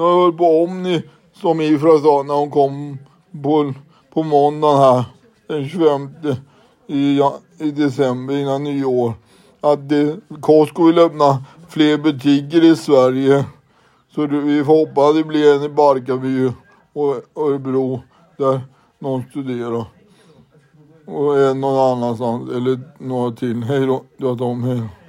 Nu har jag hört på Omni som Ifra sa när hon kom på, på måndagen här den 25 i, i december innan nyår. Att det, Costco vill öppna fler butiker i Sverige. Så det, vi får hoppas att det blir en i Barkarby och Örebro där någon studerar. Och en någon annanstans eller några till. Hej då, du har Tom, hej då.